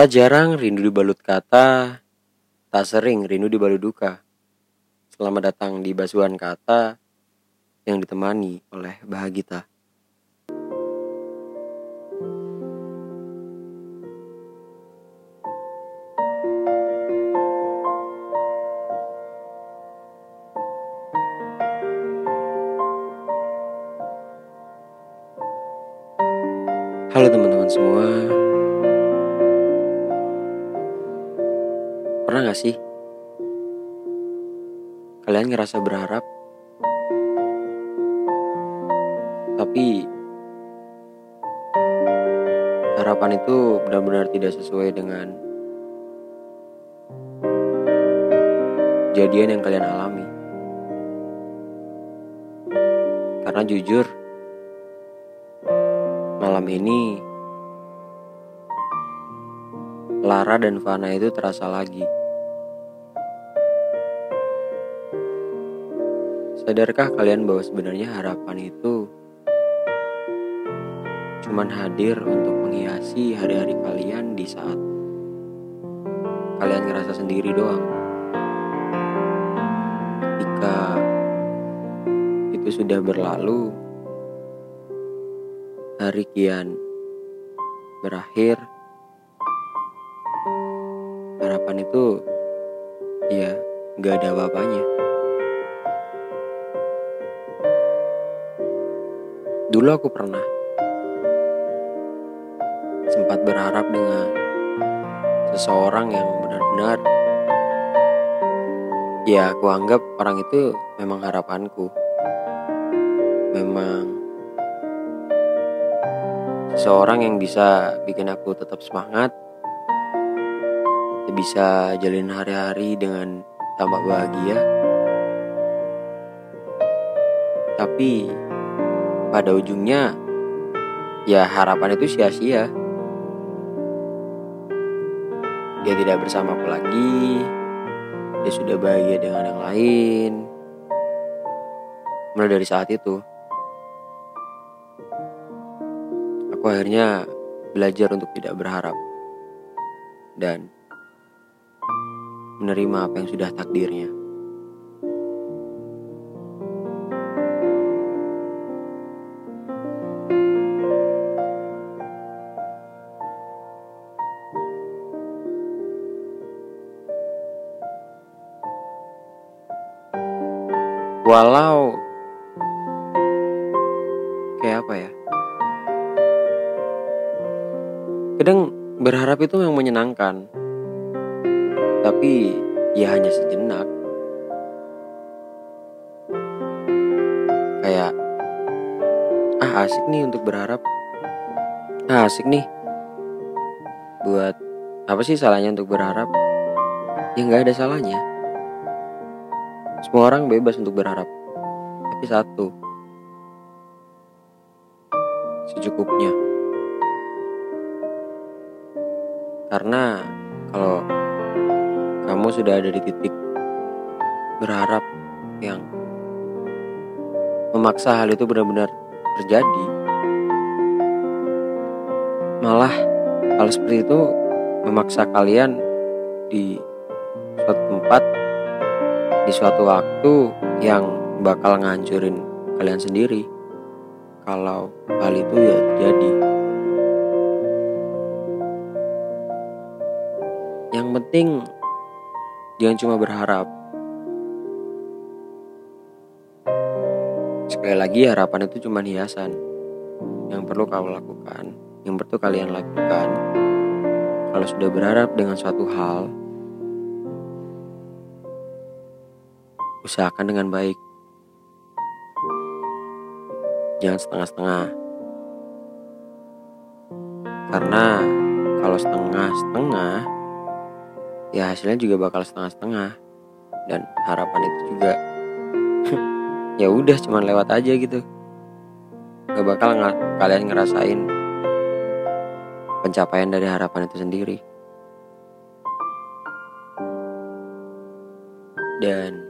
Tak jarang rindu dibalut kata, tak sering rindu dibalut duka. Selamat datang di basuhan kata yang ditemani oleh Bahagita. Halo teman-teman semua. Pernah gak sih kalian ngerasa berharap tapi harapan itu benar-benar tidak sesuai dengan kejadian yang kalian alami. Karena jujur, malam ini Lara dan Fana itu terasa lagi. Sadarkah kalian bahwa sebenarnya harapan itu cuman hadir untuk menghiasi hari-hari kalian di saat kalian ngerasa sendiri doang. Ketika itu sudah berlalu, hari kian berakhir, harapan itu ya gak ada apa-apanya. Dulu aku pernah sempat berharap dengan seseorang yang benar-benar ya aku anggap orang itu memang harapanku. Memang seseorang yang bisa bikin aku tetap semangat, bisa jalin hari-hari dengan tambah bahagia. Tapi pada ujungnya ya harapan itu sia-sia. Dia tidak bersamaku lagi. Dia sudah bahagia dengan yang lain. Mulai dari saat itu, aku akhirnya belajar untuk tidak berharap dan menerima apa yang sudah takdirnya. Walau kayak apa ya? Kadang berharap itu memang menyenangkan. Tapi ya hanya sejenak. Kayak ah asik nih untuk berharap. Ah asik nih. Buat apa sih salahnya untuk berharap? Ya nggak ada salahnya. Semua orang bebas untuk berharap. Tapi satu. Secukupnya. Karena kalau kamu sudah ada di titik berharap yang memaksa hal itu benar-benar terjadi. Malah hal seperti itu memaksa kalian di suatu tempat di suatu waktu yang bakal ngancurin kalian sendiri kalau hal itu ya terjadi. Yang penting Jangan cuma berharap. Sekali lagi harapan itu cuma hiasan. Yang perlu kau lakukan, yang perlu kalian lakukan. Kalau sudah berharap dengan suatu hal, usahakan dengan baik. Jangan setengah-setengah. Karena kalau setengah-setengah ya hasilnya juga bakal setengah-setengah dan harapan itu juga ya udah cuman lewat aja gitu gak bakal nggak kalian ngerasain pencapaian dari harapan itu sendiri dan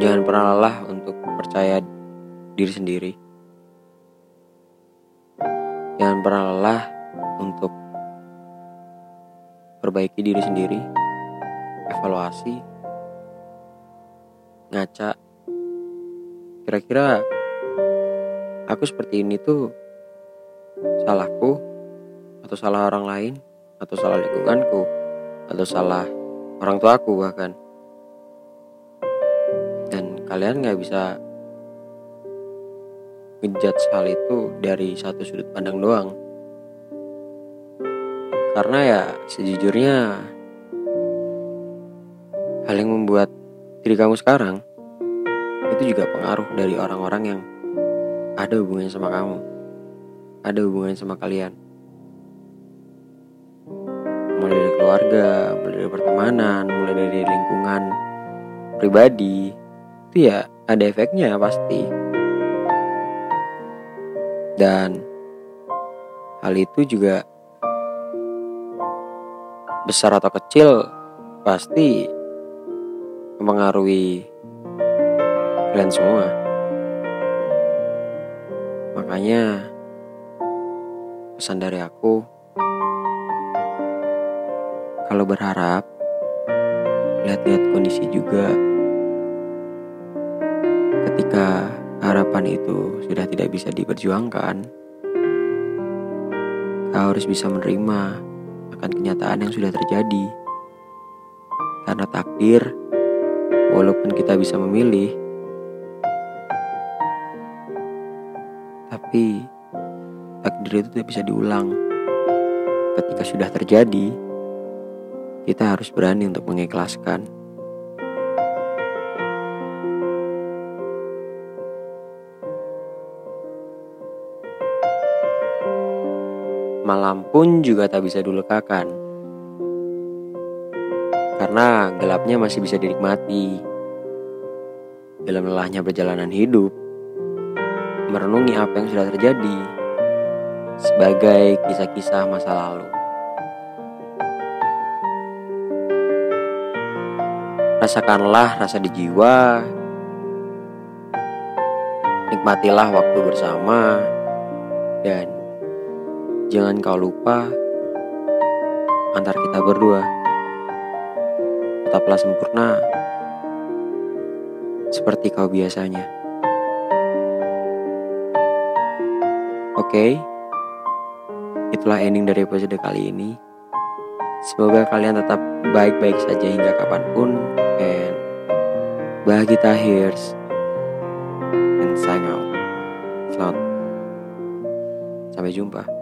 jangan pernah lelah untuk percaya diri sendiri jangan pernah lelah untuk perbaiki diri sendiri, evaluasi, ngaca. Kira-kira aku seperti ini tuh salahku atau salah orang lain atau salah lingkunganku atau salah orang tuaku bahkan kalian nggak bisa ngejudge hal itu dari satu sudut pandang doang. Karena ya sejujurnya hal yang membuat diri kamu sekarang itu juga pengaruh dari orang-orang yang ada hubungannya sama kamu. Ada hubungannya sama kalian. Mulai dari keluarga mulai dari pertemanan mulai dari lingkungan pribadi itu ya ada efeknya pasti dan hal itu juga besar atau kecil pasti mempengaruhi kalian semua. Makanya pesan dari aku kalau berharap lihat-lihat kondisi juga ketika harapan itu sudah tidak bisa diperjuangkan kau harus bisa menerima akan kenyataan yang sudah terjadi karena takdir walaupun kita bisa memilih Tapi takdir itu tidak bisa diulang. Ketika sudah terjadi, kita harus berani untuk mengikhlaskan. Malam pun juga tak bisa dilukakan. Karena gelapnya masih bisa dinikmati. Dalam lelahnya perjalanan hidup, merenungi apa yang sudah terjadi sebagai kisah-kisah masa lalu. Rasakanlah rasa di jiwa, nikmatilah waktu bersama, dan jangan kau lupa antar kita berdua. Tetaplah sempurna seperti kau biasanya. Oke, okay, itulah ending dari episode kali ini. Semoga kalian tetap baik-baik saja hingga kapan pun. And bahagia hears and sign out. Selamat. Sampai jumpa.